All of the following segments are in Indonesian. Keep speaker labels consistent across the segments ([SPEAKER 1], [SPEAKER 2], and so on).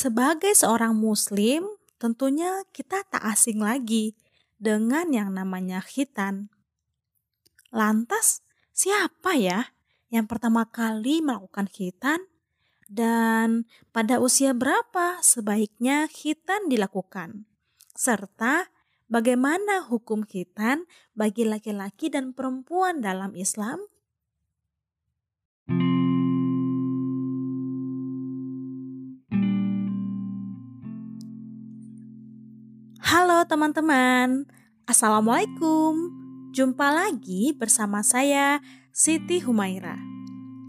[SPEAKER 1] Sebagai seorang Muslim, tentunya kita tak asing lagi dengan yang namanya khitan. Lantas, siapa ya yang pertama kali melakukan khitan? Dan pada usia berapa sebaiknya khitan dilakukan? Serta bagaimana hukum khitan bagi laki-laki dan perempuan dalam Islam? Teman-teman, Assalamualaikum. Jumpa lagi bersama saya Siti Humaira.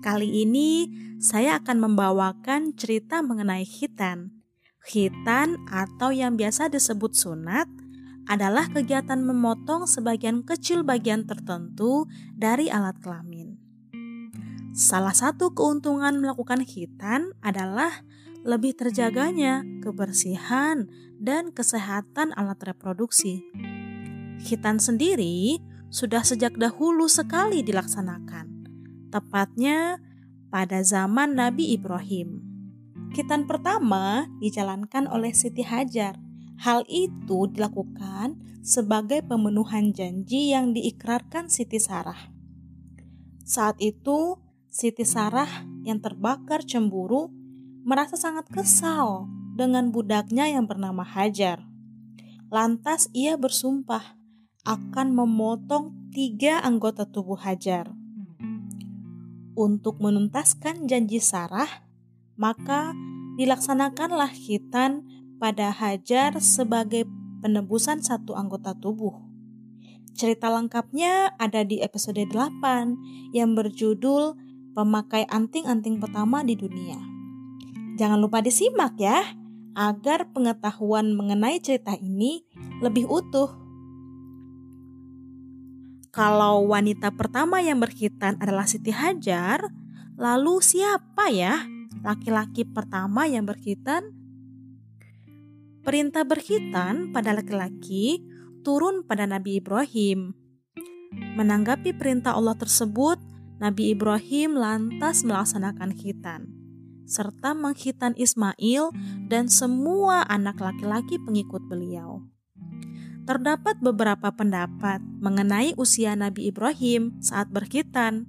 [SPEAKER 1] Kali ini saya akan membawakan cerita mengenai khitan. Khitan atau yang biasa disebut sunat adalah kegiatan memotong sebagian kecil bagian tertentu dari alat kelamin. Salah satu keuntungan melakukan khitan adalah lebih terjaganya kebersihan dan kesehatan alat reproduksi. Khitan sendiri sudah sejak dahulu sekali dilaksanakan, tepatnya pada zaman Nabi Ibrahim. Khitan pertama dijalankan oleh Siti Hajar. Hal itu dilakukan sebagai pemenuhan janji yang diikrarkan Siti Sarah. Saat itu, Siti Sarah yang terbakar cemburu merasa sangat kesal dengan budaknya yang bernama Hajar. Lantas ia bersumpah akan memotong tiga anggota tubuh Hajar. Untuk menuntaskan janji Sarah, maka dilaksanakanlah khitan pada Hajar sebagai penebusan satu anggota tubuh. Cerita lengkapnya ada di episode 8 yang berjudul Pemakai Anting-Anting Pertama di Dunia. Jangan lupa disimak ya, agar pengetahuan mengenai cerita ini lebih utuh. Kalau wanita pertama yang berkhitan adalah Siti Hajar, lalu siapa ya laki-laki pertama yang berkhitan? Perintah berkhitan pada laki-laki turun pada Nabi Ibrahim. Menanggapi perintah Allah tersebut, Nabi Ibrahim lantas melaksanakan khitan serta menghitan Ismail dan semua anak laki-laki pengikut beliau. Terdapat beberapa pendapat mengenai usia Nabi Ibrahim saat berkhitan.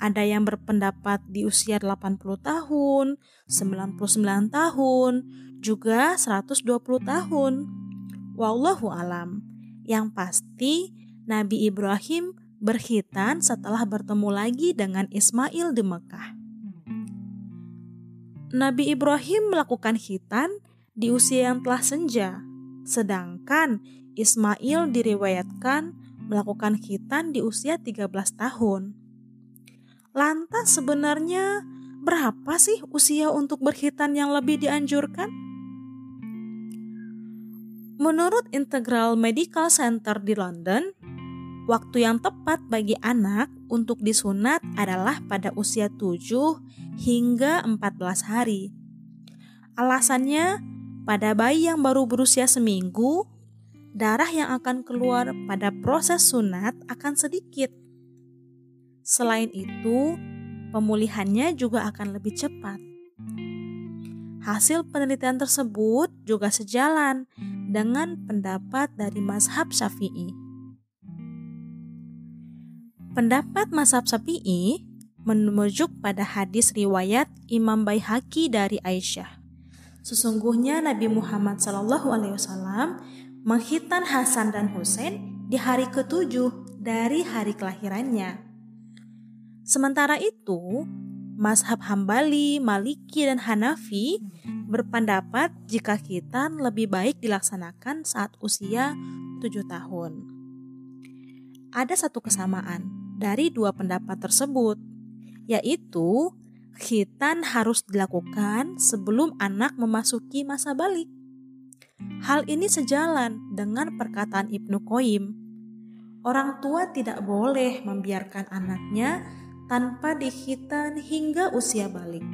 [SPEAKER 1] Ada yang berpendapat di usia 80 tahun, 99 tahun, juga 120 tahun. Wallahu alam. Yang pasti Nabi Ibrahim berkhitan setelah bertemu lagi dengan Ismail di Mekah. Nabi Ibrahim melakukan khitan di usia yang telah senja, sedangkan Ismail diriwayatkan melakukan khitan di usia 13 tahun. Lantas sebenarnya berapa sih usia untuk berkhitan yang lebih dianjurkan? Menurut Integral Medical Center di London, Waktu yang tepat bagi anak untuk disunat adalah pada usia 7 hingga 14 hari. Alasannya, pada bayi yang baru berusia seminggu, darah yang akan keluar pada proses sunat akan sedikit. Selain itu, pemulihannya juga akan lebih cepat. Hasil penelitian tersebut juga sejalan dengan pendapat dari mazhab Syafi'i. Pendapat Mazhab Syafi'i menujuk pada hadis riwayat Imam Baihaqi dari Aisyah. Sesungguhnya Nabi Muhammad SAW menghitan Hasan dan Hussein di hari ketujuh dari hari kelahirannya. Sementara itu, Mazhab Hambali, Maliki, dan Hanafi berpendapat jika khitan lebih baik dilaksanakan saat usia tujuh tahun. Ada satu kesamaan, dari dua pendapat tersebut, yaitu khitan harus dilakukan sebelum anak memasuki masa balik. Hal ini sejalan dengan perkataan Ibnu Qoyim. Orang tua tidak boleh membiarkan anaknya tanpa dikhitan hingga usia balik.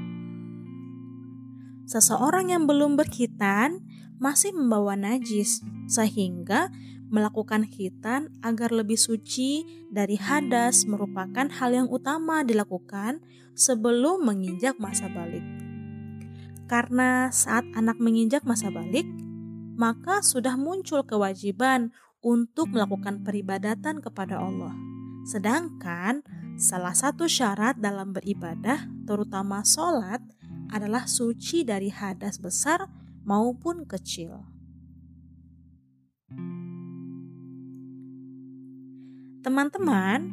[SPEAKER 1] Seseorang yang belum berkhitan masih membawa najis, sehingga melakukan khitan agar lebih suci dari hadas merupakan hal yang utama dilakukan sebelum menginjak masa balik. Karena saat anak menginjak masa balik, maka sudah muncul kewajiban untuk melakukan peribadatan kepada Allah. Sedangkan salah satu syarat dalam beribadah, terutama sholat, adalah suci dari hadas besar maupun kecil. Teman-teman,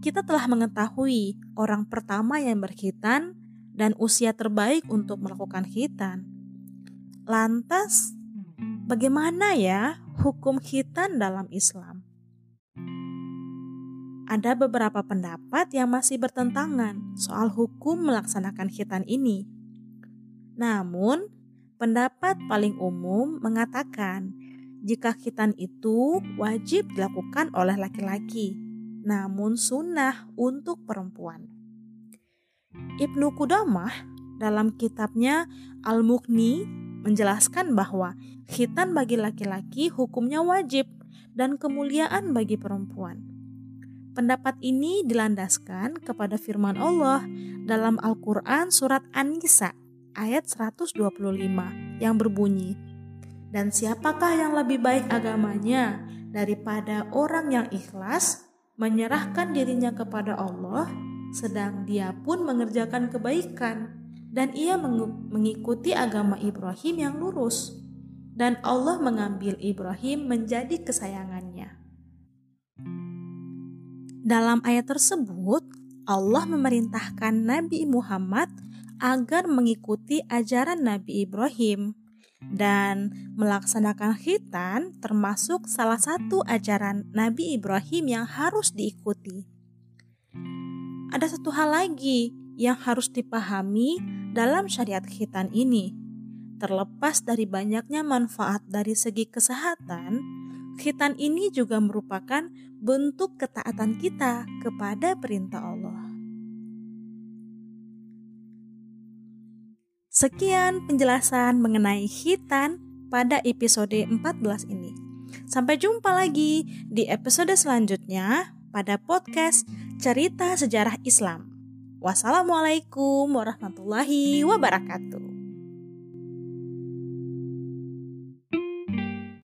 [SPEAKER 1] kita telah mengetahui orang pertama yang berkhitan dan usia terbaik untuk melakukan khitan. Lantas, bagaimana ya hukum khitan dalam Islam? Ada beberapa pendapat yang masih bertentangan soal hukum melaksanakan khitan ini. Namun, pendapat paling umum mengatakan jika khitan itu wajib dilakukan oleh laki-laki, namun sunnah untuk perempuan. Ibnu Kudamah dalam kitabnya Al-Mughni menjelaskan bahwa khitan bagi laki-laki hukumnya wajib dan kemuliaan bagi perempuan. Pendapat ini dilandaskan kepada firman Allah dalam Al-Quran Surat An-Nisa ayat 125 yang berbunyi, dan siapakah yang lebih baik agamanya daripada orang yang ikhlas menyerahkan dirinya kepada Allah, sedang dia pun mengerjakan kebaikan, dan ia mengikuti agama Ibrahim yang lurus, dan Allah mengambil Ibrahim menjadi kesayangannya. Dalam ayat tersebut, Allah memerintahkan Nabi Muhammad agar mengikuti ajaran Nabi Ibrahim dan melaksanakan khitan termasuk salah satu ajaran Nabi Ibrahim yang harus diikuti. Ada satu hal lagi yang harus dipahami dalam syariat khitan ini. Terlepas dari banyaknya manfaat dari segi kesehatan, khitan ini juga merupakan bentuk ketaatan kita kepada perintah Allah. Sekian penjelasan mengenai hitan pada episode 14 ini. Sampai jumpa lagi di episode selanjutnya pada podcast Cerita Sejarah Islam. Wassalamualaikum warahmatullahi wabarakatuh.